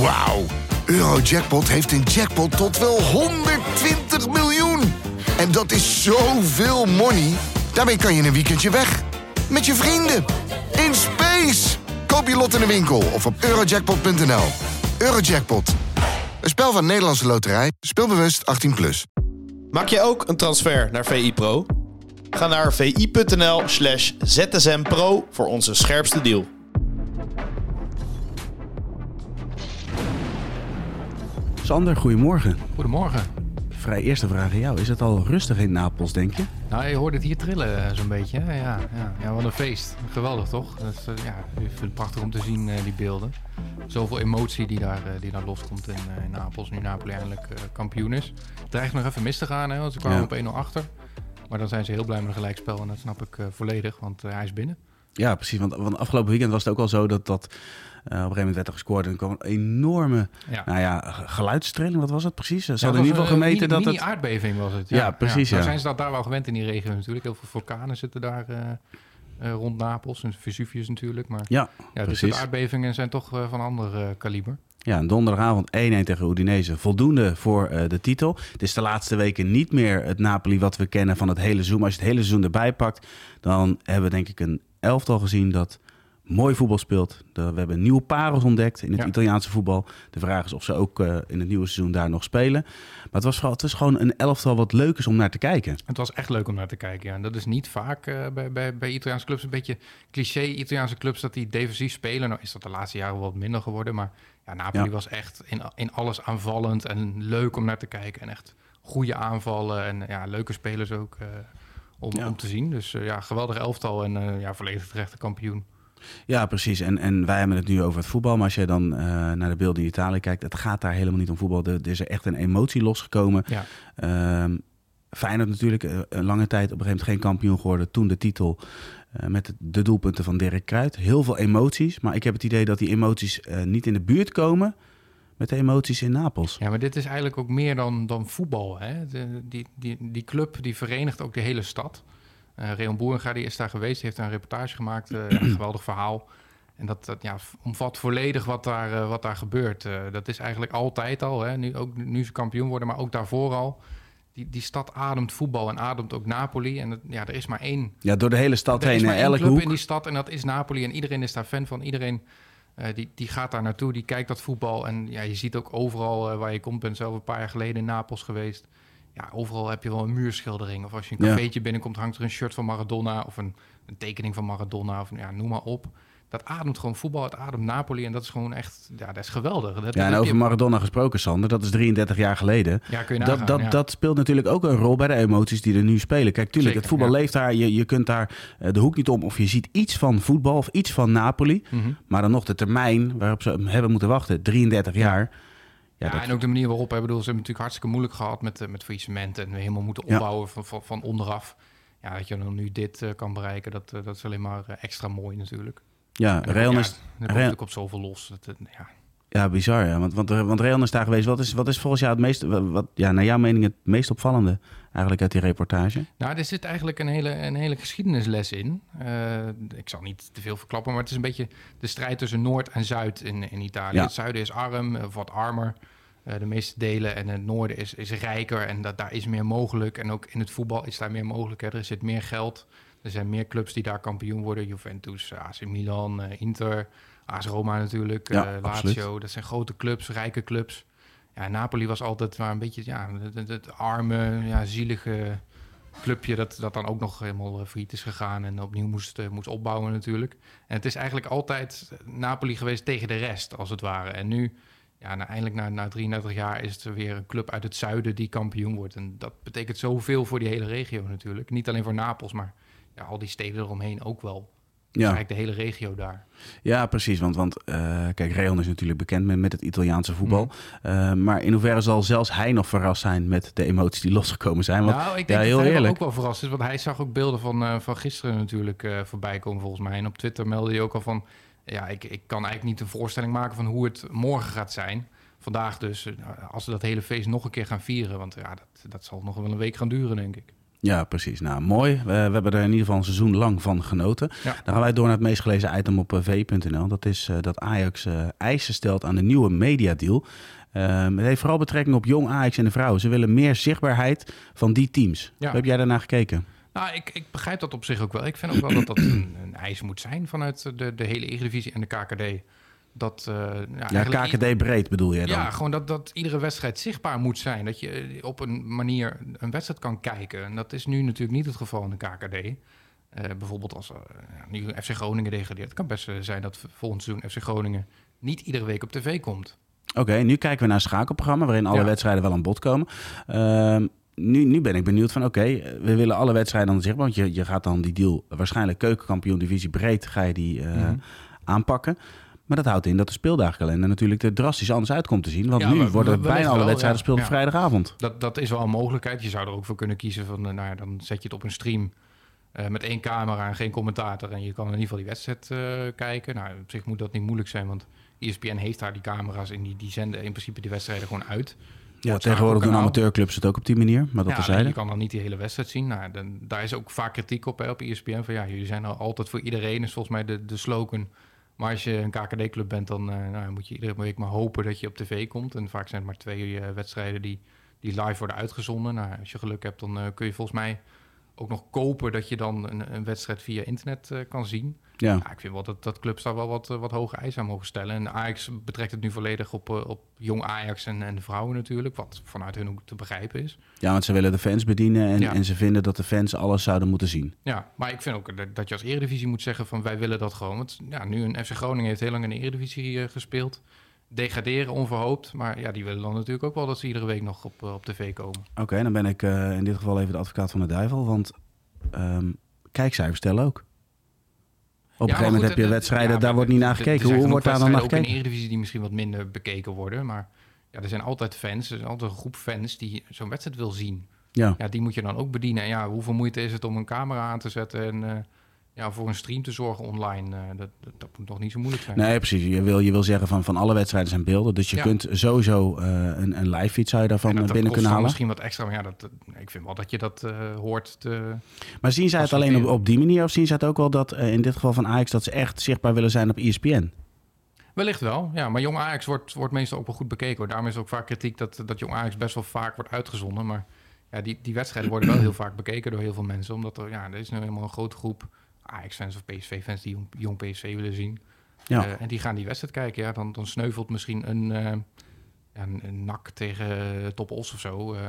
Wauw. Eurojackpot heeft een jackpot tot wel 120 miljoen. En dat is zoveel money. Daarmee kan je een weekendje weg. Met je vrienden. In space. Koop je lot in de winkel of op eurojackpot.nl. Eurojackpot. Een spel van Nederlandse Loterij. Speelbewust 18+. Plus. Maak je ook een transfer naar VI Pro? Ga naar vi.nl slash zsmpro voor onze scherpste deal. Sander, goedemorgen. Goedemorgen. Vrij eerste vraag aan jou. Is het al rustig in Napels, denk je? Nou, je hoort het hier trillen eh, zo'n beetje. Ja, ja, ja, wat een feest. Geweldig, toch? Dat is, eh, ja, ik vind het prachtig om te zien, eh, die beelden. Zoveel emotie die daar, die daar loskomt in, in Napels, nu Napoli eindelijk kampioen is. Het dreigt nog even mis te gaan, hè, want ze kwamen Ja. op 1-0 achter. Maar dan zijn ze heel blij met een gelijkspel en dat snap ik volledig, want hij is binnen. Ja, precies. Want, want afgelopen weekend was het ook al zo dat, dat eh, op een gegeven moment werd er gescoord. En er kwam een enorme Ja. nou ja, ge- geluidstreling. Wat was het precies? Ze Ja, hadden in ieder geval een gemeten dat het... aardbeving was het. Ja, precies, Nou ja. zijn ze dat daar wel gewend in die regio natuurlijk. Heel veel vulkanen zitten daar eh, eh, rond Napels. En Vesuvius natuurlijk. Maar Ja, ja, dus precies. de aardbevingen zijn toch van ander kaliber. Ja, donderdagavond 1-1 tegen Udinese. Voldoende voor de titel. Het is de laatste weken niet meer het Napoli wat we kennen van het hele seizoen. Maar als je het hele seizoen erbij pakt, dan hebben we denk ik een elftal gezien dat mooi voetbal speelt. We hebben nieuwe parels ontdekt in het Ja. Italiaanse voetbal. De vraag is of ze ook eh, in het nieuwe seizoen daar nog spelen. Maar het was, het was gewoon een elftal wat leuk is om naar te kijken. Het was echt leuk om naar te kijken. Ja. En dat is niet vaak eh, bij, bij, bij Italiaanse clubs. Een beetje cliché Italiaanse clubs dat die defensief spelen. Nou is dat de laatste jaren wel wat minder geworden. Maar ja, Napoli Ja. was echt in, in alles aanvallend en leuk om naar te kijken. En echt goede aanvallen en ja, leuke spelers ook eh, om, Ja. om te zien. Dus eh, ja, geweldig elftal en eh, ja, volledig terechte kampioen. Ja, precies. En, en wij hebben het nu over het voetbal. Maar als je dan eh, naar de beelden in Italië kijkt, het gaat daar helemaal niet om voetbal. Er, er is er echt een emotie losgekomen. Ja. Ehm Feyenoord natuurlijk een lange tijd op een gegeven moment geen kampioen geworden. Toen de titel met de, doelpunten van Dirk Kuyt. Heel veel emoties. Maar ik heb het idee dat die emoties niet in de buurt komen met de emoties in Napels. Ja, maar dit is eigenlijk ook meer dan, dan voetbal. Hè? De, die, die, die club die verenigt ook de hele stad. Eh Reon Boerenga die is daar geweest, heeft daar een reportage gemaakt. eh, een geweldig verhaal. En dat, dat ja, omvat volledig wat daar, eh, wat daar gebeurt. Dat is eigenlijk altijd al, hè? Nu, ook, nu ze kampioen worden, maar ook daarvoor al. Die, die stad ademt voetbal en ademt ook Napoli. En ja, er is maar één Ja, door de hele stad er is heen, maar één club hoek. in die stad en dat is Napoli. En iedereen is daar fan van. Iedereen eh, die, die gaat daar naartoe, die kijkt dat voetbal. En ja, je ziet ook overal eh, waar je komt. ben zelf een paar jaar geleden in Napels geweest. Ja, overal heb je wel een muurschildering. Of als je een Ja. cafeetje binnenkomt, hangt er een shirt van Maradona... of een, een tekening van Maradona, of ja, noem maar op. Dat ademt gewoon voetbal, het ademt Napoli. En dat is gewoon echt, ja, dat is geweldig. Dat, Ja, en over je- Maradona gesproken, Sander. Dat is 33 jaar geleden. Ja, kun je Dat, nagaan, dat, ja. dat speelt natuurlijk ook een rol bij de emoties die er nu spelen. Kijk, tuurlijk, Zeker, het voetbal ja. leeft daar. Je, je kunt daar eh, de hoek niet om of je ziet iets van voetbal of iets van Napoli. Mhm. Maar dan nog de termijn waarop ze hebben moeten wachten, 33 jaar. Ja, Ja, dat, en ook de manier waarop, hè, bedoel, ze hebben natuurlijk hartstikke moeilijk gehad met, eh, met faillissement en helemaal moeten opbouwen van, van, van onderaf. Ja, dat je dan nu dit eh, kan bereiken, dat, dat is alleen maar extra mooi natuurlijk. Ja, ja, is, er komt natuurlijk op zoveel los. Dat, ja. ja, bizar. Ja. Want, want, want is daar geweest. Wat is, wat is volgens jou het meest, wat, ja, naar jouw mening het meest opvallende eigenlijk uit die reportage? Nou, er zit eigenlijk een hele, een hele geschiedenisles in. Eh, ik zal niet te veel verklappen, maar het is een beetje de strijd tussen Noord en Zuid in, in Italië. Ja. Het zuiden is arm, eh, of wat armer, eh, de meeste delen. En het noorden is, is rijker en dat, daar is meer mogelijk. En ook in het voetbal is daar meer mogelijk. Hè. Er zit meer geld. Er zijn meer clubs die daar kampioen worden. Juventus, AC Milan, eh, Inter, AS Roma natuurlijk, Ja, eh, absoluut. Lazio. Dat zijn grote clubs, rijke clubs. Ja, Napoli was altijd maar een beetje ja, het, arme, ja, zielige clubje dat, dat dan ook nog helemaal eh, failliet is gegaan en opnieuw moest, moest opbouwen natuurlijk. En het is eigenlijk altijd Napoli geweest tegen de rest, als het ware. En nu, ja, eindelijk na, na 33 jaar is het weer een club uit het zuiden die kampioen wordt. En dat betekent zoveel voor die hele regio natuurlijk. Niet alleen voor Napels, maar ja, al die steden eromheen ook wel. Dus Ja, eigenlijk de hele regio daar. ja precies. Want, want eh, kijk, Real is natuurlijk bekend met, met het Italiaanse voetbal. Mhm. Eh, maar in hoeverre zal zelfs hij nog verrast zijn met de emoties die losgekomen zijn? Want, nou, ik ja, denk heel dat hij eerlijk. ook wel verrast is. Want hij zag ook beelden van, eh, van gisteren natuurlijk voorbij komen volgens mij. En op Twitter meldde hij ook al van... Ja, ik, ik kan eigenlijk niet een voorstelling maken van hoe het morgen gaat zijn. Vandaag dus, als ze dat hele feest nog een keer gaan vieren. Want ja, dat, dat zal nog wel een week gaan duren, denk ik. Ja, precies. Nou, mooi. We, we hebben er in ieder geval een seizoen lang van genoten. Ja. Dan gaan wij door naar het meest gelezen item op eh, v.nl. Dat is eh, dat Ajax eh, eisen stelt aan de nieuwe mediadeal. Ehm het heeft vooral betrekking op jong Ajax en de vrouwen. Ze willen meer zichtbaarheid van die teams. Ja. Hoe heb jij daarnaar gekeken? Nou, ik, ik begrijp dat op zich ook wel. Ik vind ook wel dat dat een, een eis moet zijn vanuit de, de hele Eredivisie en de KKD. Dat, eh, ja, Ja, KKD breed bedoel je dan? Ja, gewoon dat, dat iedere wedstrijd zichtbaar moet zijn. Dat je eh, op een manier een wedstrijd kan kijken. En dat is nu natuurlijk niet het geval in de KKD. Eh, bijvoorbeeld als nu FC Groningen degradeert. Het kan best zijn dat volgend seizoen FC Groningen niet iedere week op tv komt. Oké, nu kijken we naar een schakelprogramma waarin alle Ja. wedstrijden wel aan bod komen. Ehm, nu, nu ben ik benieuwd van, oké, we willen alle wedstrijden dan zichtbaar. Want je, je gaat dan die deal, waarschijnlijk keukenkampioen divisie breed, ga je die Mhm. aanpakken. Maar dat houdt in dat de speeldagenkalender natuurlijk er drastisch anders uit komt te zien. Want Ja, nu worden bijna alle wedstrijden ja. gespeeld op vrijdagavond. Dat, dat is wel een mogelijkheid. Je zou er ook voor kunnen kiezen van, eh, nou ja, dan zet je het op een stream eh, met één camera en geen commentator. En je kan in ieder geval die wedstrijd eh, kijken. Nou, op zich moet dat niet moeilijk zijn, want ESPN heeft daar die camera's en die, die zenden in principe die wedstrijden gewoon uit. Ja, tegenwoordig doen amateurclubs het ook op die manier. Maar dat ja, terzijde. je kan dan niet die hele wedstrijd zien. Nou, dan, daar is ook vaak kritiek op hè, op ESPN. Van ja, jullie zijn er altijd voor iedereen, is volgens mij de, de slogan. Maar als je een KKD-club bent, dan eh, nou, moet je iedere week maar hopen dat je op tv komt. En vaak zijn het maar twee eh, wedstrijden die, die live worden uitgezonden. Nou, als je geluk hebt, dan eh, kun je volgens mij ook nog kopen dat je dan een, een wedstrijd via internet eh, kan zien. Ja. Ja, ik vind wel dat, dat clubs daar wel wat, eh, wat hoge eisen aan mogen stellen. En Ajax betrekt het nu volledig op, eh, op jong Ajax en, en de vrouwen natuurlijk. Wat vanuit hun ook te begrijpen is. ja, want ze willen de fans bedienen en, Ja. en ze vinden dat de fans alles zouden moeten zien. Ja, maar ik vind ook dat- je als Eredivisie moet zeggen van wij willen dat gewoon. Want ja, nu een FC Groningen heeft heel lang in de Eredivisie gespeeld. Degraderen onverhoopt. Maar ja, die willen dan natuurlijk ook wel dat ze iedere week nog op, eh, op tv komen. Oké, dan ben ik eh, in dit geval even de advocaat van de duivel. Want ehm kijkcijfers tellen ook. Op een gegeven moment heb je wedstrijden, daar wordt niet naar gekeken. Hoe wordt daar dan naar ook in de gekeken? Eredivisie die misschien wat minder bekeken worden. Maar ja, er zijn altijd fans. Er is altijd een groep fans die zo'n wedstrijd wil zien. Ja. Ja, die moet je dan ook bedienen. En ja, hoeveel moeite is het om een camera aan te zetten en eh, ja, voor een stream te zorgen online? Eh, dat, dat, dat moet toch niet zo moeilijk zijn. Nee, precies. Je wil, je wil zeggen van, van alle wedstrijden zijn beelden. Dus je Ja. kunt sowieso eh, een, een live feed zou je daarvan dat, eh, binnen kunnen dan halen. misschien wat extra, maar ja, dat, ik vind wel dat je dat hoort te... Maar zien zij het alleen op, op die manier? Of zien zij het ook wel dat in dit geval van Ajax... dat ze echt zichtbaar willen zijn op ESPN? Wellicht wel, ja. Maar Jong Ajax wordt, wordt meestal ook wel goed bekeken. Hoor. Daarom is er ook vaak kritiek dat, dat Jong Ajax best wel vaak wordt uitgezonden. Maar ja, die, die wedstrijden worden wel heel vaak bekeken door heel veel mensen. Omdat er, ja, er is nu helemaal een grote groep Ajax-fans of PSV-fans die jong, jong PSV willen zien. Ja. Eh, en die gaan die wedstrijd kijken. Ja, dan, dan sneuvelt misschien een, ja, een, tegen Top Os of zo. Eh,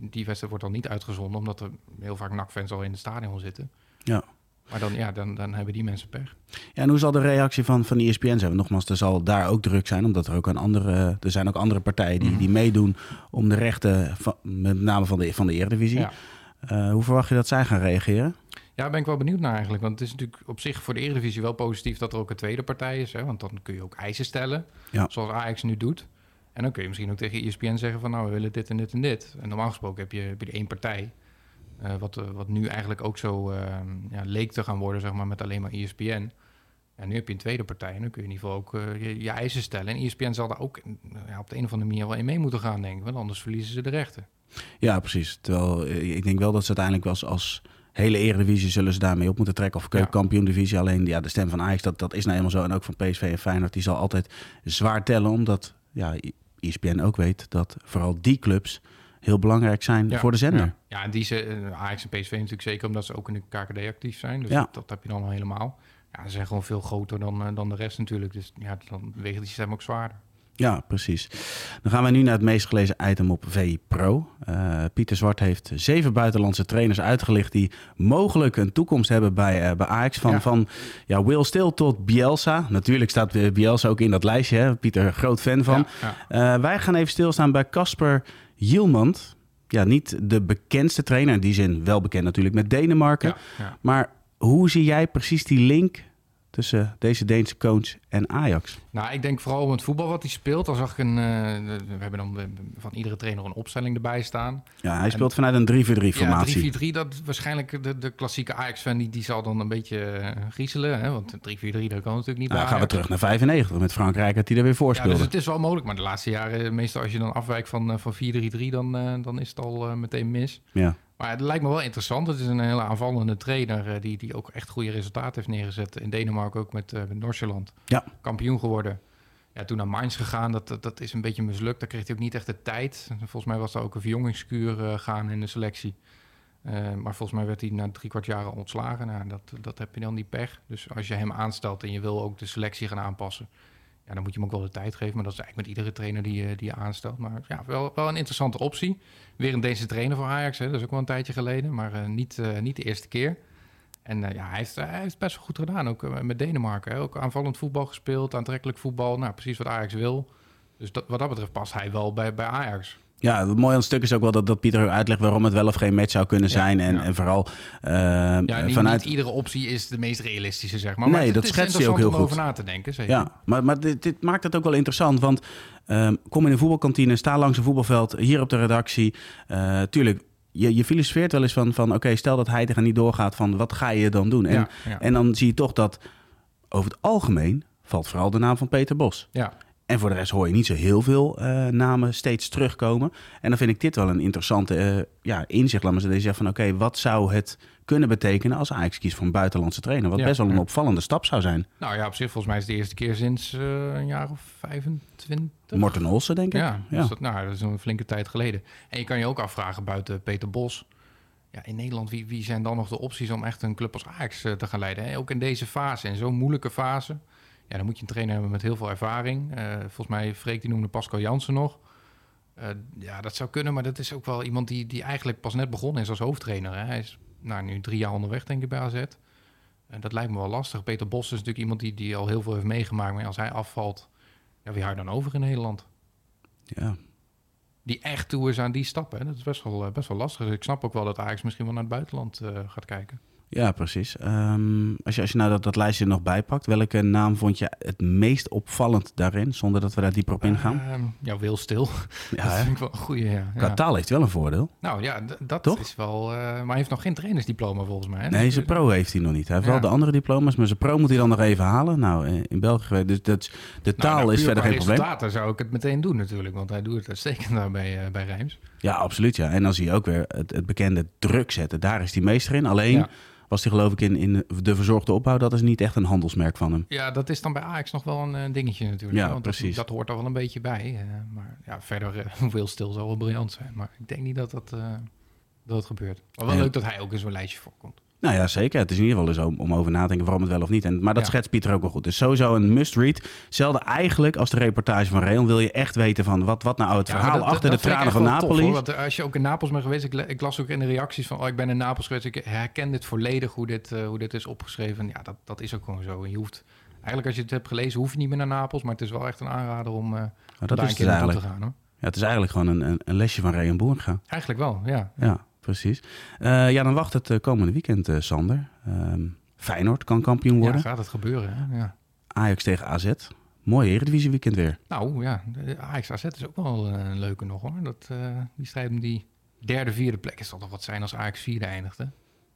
die- wedstrijd wordt dan niet uitgezonden, omdat er heel vaak NAC-fans al in het stadion zitten. Ja. Maar dan, ja, dan, dan hebben die mensen pech. Ja, en hoe zal de reactie van, van ESPN zijn? Nogmaals, er zal daar ook druk zijn, omdat er ook een andere, er zijn ook andere partijen die, Mhm. die meedoen om de rechten, van, met name van de, van de Eredivisie. Ja. Hoe verwacht je dat zij gaan reageren? Ja, daar ben ik wel benieuwd naar eigenlijk. Want het is natuurlijk op zich voor de Eredivisie wel positief dat er ook een tweede partij is. Hè? Want dan kun je ook eisen stellen, Ja. zoals Ajax nu doet. En dan kun je misschien ook tegen ESPN zeggen van nou, we willen dit en dit en dit. En normaal gesproken heb je, heb je één partij. eh, wat, eh, wat nu eigenlijk ook zo eh, ja, leek te gaan worden, zeg maar, met alleen maar ESPN. En nu heb je een tweede partij en dan kun je in ieder geval ook eh, je, je eisen stellen. En ESPN zal daar ook ja, op de een of andere manier wel in mee moeten gaan, denk ik. Want anders verliezen ze de rechten. Ja, precies. Terwijl ik denk wel dat ze uiteindelijk wel als hele Eredivisie zullen ze daarmee op moeten trekken. Of keukenkampioen divisie. Alleen ja, de stem van Ajax, dat, dat is nou eenmaal zo. En ook van PSV en Feyenoord, die zal altijd zwaar tellen. Omdat ja, ESPN ook weet dat vooral die clubs heel belangrijk zijn Ja, voor de zender. Ja, ja en die ze, eh, Ajax en PSV natuurlijk zeker omdat ze ook in de KKD actief zijn. Dus Ja. dat, dat heb je dan al helemaal. Ja, ze zijn gewoon veel groter dan, eh, dan de rest natuurlijk. Dus ja, dan weegt die stem ook zwaarder. Ja, precies. Dan gaan we nu naar het meest gelezen item op VI Pro. Eh, Pieter Zwart heeft zeven buitenlandse trainers uitgelicht die mogelijk een toekomst hebben bij, eh, bij Ajax. Van, Ja. van ja, Will Still tot Bielsa. Natuurlijk staat Bielsa ook in dat lijstje. Hè? Pieter, groot fan van. Ja, ja. Eh, wij gaan even stilstaan bij Casper Hielmand. Ja, niet de bekendste trainer. In die zin wel bekend natuurlijk met Denemarken. Maar hoe zie jij precies die link tussen deze Deense coach en Ajax? Nou, ik denk vooral om het voetbal wat hij speelt. Dan zag ik een. eh, we hebben dan van iedere trainer een opstelling erbij staan. Ja, hij speelt vanuit een 3-4-3 Ja, formatie. 3-4-3, dat waarschijnlijk de, de klassieke Ajax-fan die, die zal dan een beetje eh, griezelen. Hè? Want 3-4-3, dat kan natuurlijk niet Nou, bij gaan we terug naar 95 met Frankrijk, dat hij er weer voor Ja, dus het is wel mogelijk. Maar de laatste jaren, meestal als je dan afwijkt van, eh, van 4-3-3, dan, dan is het al meteen mis. Ja. Maar het lijkt me wel interessant. Het is een hele aanvallende trainer... eh, die, die ook echt goede resultaten heeft neergezet. In Denemarken ook met, eh met. Ja. Kampioen geworden. Ja, toen naar Mainz gegaan. Dat, dat, dat is een beetje mislukt. Daar kreeg hij ook niet echt de tijd. Volgens mij was er ook een verjongingskuur eh, gaan in de selectie. Maar volgens mij werd hij na drie kwart jaar ontslagen. Nou, dat, dat heb je dan niet pech. Dus als je hem aanstelt en je wil ook de selectie gaan aanpassen... Dan moet je hem ook wel de tijd geven. Maar dat is eigenlijk met iedere trainer die, je- die je aanstelt. Maar ja, wel, wel een interessante optie. Weer een Deense trainer voor Ajax. Hè. Dat is ook wel een tijdje geleden. Maar eh, niet, eh, niet de eerste keer. En eh, ja, hij heeft, hij heeft best wel goed gedaan. Ook eh, met Denemarken. Hè. Ook aanvallend voetbal gespeeld. Aantrekkelijk voetbal. Nou, precies wat Ajax wil. Dus dat, wat dat betreft past hij wel bij, bij Ajax. Ja, het mooie aan het stuk is ook wel dat, dat Pieter uitlegt waarom het wel of geen match zou kunnen Ja, zijn. En, ja. en vooral eh, Ja, niet, vanuit. niet iedere optie is de meest realistische, zeg maar. Nee, het, dat schetst hij ook heel om goed. over na te denken, zeker. Ja, maar, maar dit, dit maakt het ook wel interessant. Want ehm, kom in een voetbalkantine, sta langs een voetbalveld, hier op de redactie. Eh, tuurlijk, je, je filosofeert wel eens van, van oké, stel dat hij er niet doorgaat, van wat ga je dan doen? En, en dan zie je toch dat over het algemeen valt vooral de naam van Peter Bos. ja. En voor de rest hoor je niet zo heel veel eh, namen steeds terugkomen. En dan vind ik dit wel een interessante eh, ja, inzicht. Laat maar zeggen, zeggen van oké, wat zou het kunnen betekenen als Ajax kiest voor een buitenlandse trainer? Wat Ja, best wel een opvallende stap zou zijn. Nou ja, op zich volgens mij is het de eerste keer sinds eh, een jaar of 25. Morten Olsen, denk ik. Ja, ja. Dus dat, nou, dat is een flinke tijd geleden. En je kan je ook afvragen buiten Peter Bos. Ja, in Nederland, wie, wie zijn dan nog de opties om echt een club als Ajax te gaan leiden? Hè? Ook in deze fase, in zo'n moeilijke fase. Ja, dan moet je een trainer hebben met heel veel ervaring. Eh, volgens mij, Freek die noemde Pascal Jansen nog. Eh, ja, dat zou kunnen, maar dat is ook wel iemand die, die eigenlijk pas net begonnen is als hoofdtrainer. Hè? Hij is nou, nu drie jaar onderweg, denk ik, bij AZ. En dat lijkt me wel lastig. Peter Bos is natuurlijk iemand die, die al heel veel heeft meegemaakt. Maar als hij afvalt, ja, wie houdt dan over in Nederland? ja. die echt toe is aan die stappen. Hè? Dat is best wel, eh, best wel lastig. Ik snap ook wel dat Ajax misschien wel naar het buitenland eh, gaat kijken. Ja, precies. Ehm, als, je, als je nou dat, dat lijstje er nog bijpakt, welke naam vond je het meest opvallend daarin, zonder dat we daar dieper op ingaan? Ehm, ja, Wil Stil. ja, dat vind ik wel een goede. Ja. Qua taal heeft wel een voordeel. Nou ja, dat Toch? is wel... eh, maar hij heeft nog geen trainersdiploma volgens mij. Hè? Nee, zijn eh, pro heeft hij nog niet. Hij heeft Ja. wel de andere diploma's, maar zijn pro moet hij dan nog even halen. Nou, eh, in België geweest. Dus dat, de nou, taal nou, is verder geen probleem. resultaten zou ik het meteen doen natuurlijk. Want hij doet het uitstekend daar bij, eh, bij Rijms. Ja, absoluut. Ja. En dan zie je ook weer het, het bekende druk zetten. Daar is hij meester in. Alleen Ja. Was hij geloof ik in, in de verzorgde opbouw. Dat is niet echt een handelsmerk van hem. Ja, dat is dan bij Ajax nog wel een eh, dingetje natuurlijk. Ja, want dat- precies. Dat, hoort er wel een beetje bij. eh, maar ja, verder eh, Wil Stil zal wel briljant zijn. Maar ik denk niet dat dat, eh, dat het gebeurt. Maar wel Ja. leuk dat hij ook in zo'n lijstje voorkomt. Nou ja, zeker. Het is in ieder geval dus om, om over na te denken waarom het wel of niet. En, maar dat Ja. schetst Pieter ook wel goed. Dus sowieso een must-read. Zelfde eigenlijk als de reportage van Real. Wil je echt weten van wat, wat nou het Ja, verhaal dat- achter dat de ik tranen van tof, Napoli is. Want als je ook in Napels bent geweest, ik, ik las ook in de reacties van, oh, ik ben in Napels geweest, ik herken dit volledig hoe dit, eh, hoe dit is opgeschreven. Ja, dat, dat is ook gewoon zo. En je hoeft, eigenlijk als je het hebt gelezen, hoef je niet meer naar Napels, maar het is wel echt een aanrader om, om dat daar is een keer naartoe te gaan. Hoor. Ja, het is eigenlijk gewoon een, een, een lesje van Real Boerga. Eigenlijk wel, ja. Ja, precies. Eh, ja, dan wacht het eh, komende weekend, eh, Sander. Ehm, Feyenoord kan kampioen Ja, worden. gaat het gebeuren. Hè? Ja. Ajax tegen AZ. Mooi Eredivisie weekend weer. Nou ja, Ajax AZ is ook wel een leuke nog hoor. Dat, die strijd om die derde, vierde plek is toch nog wat zijn als Ajax vierde eindigde.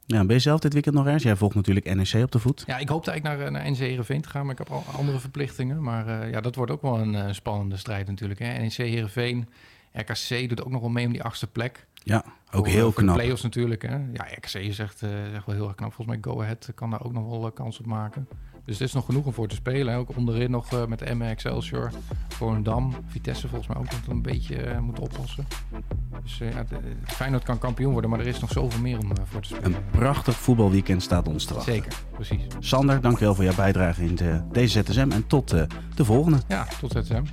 Ja, ben je zelf dit weekend nog ergens? Jij volgt natuurlijk NEC op de voet. Ja, ik hoopte eigenlijk naar, naar NEC Heerenveen te gaan, maar ik heb al andere verplichtingen. Maar ja, dat wordt ook wel een spannende strijd natuurlijk. Hè. NEC Heerenveen, RKC doet ook nog wel mee om die achtste plek. Ja, ook heel eh, voor de knap. play-offs natuurlijk. Hè. Ja, RKC is echt, wel heel erg knap. Volgens mij Go Ahead kan daar ook nog wel eh, kans op maken. Dus er is nog genoeg om voor te spelen. Ook onderin nog eh, met Emmen, Excelsior, Volendam. Vitesse volgens mij ook nog een beetje eh, moet oplossen. Dus ja, Feyenoord kan kampioen worden, maar er is nog zoveel meer om voor te spelen. Een prachtig voetbalweekend staat ons te wachten. Zeker, precies. Sander, dankjewel voor jouw bijdrage in de, deze ZSM. En tot de volgende. Ja, tot ZSM.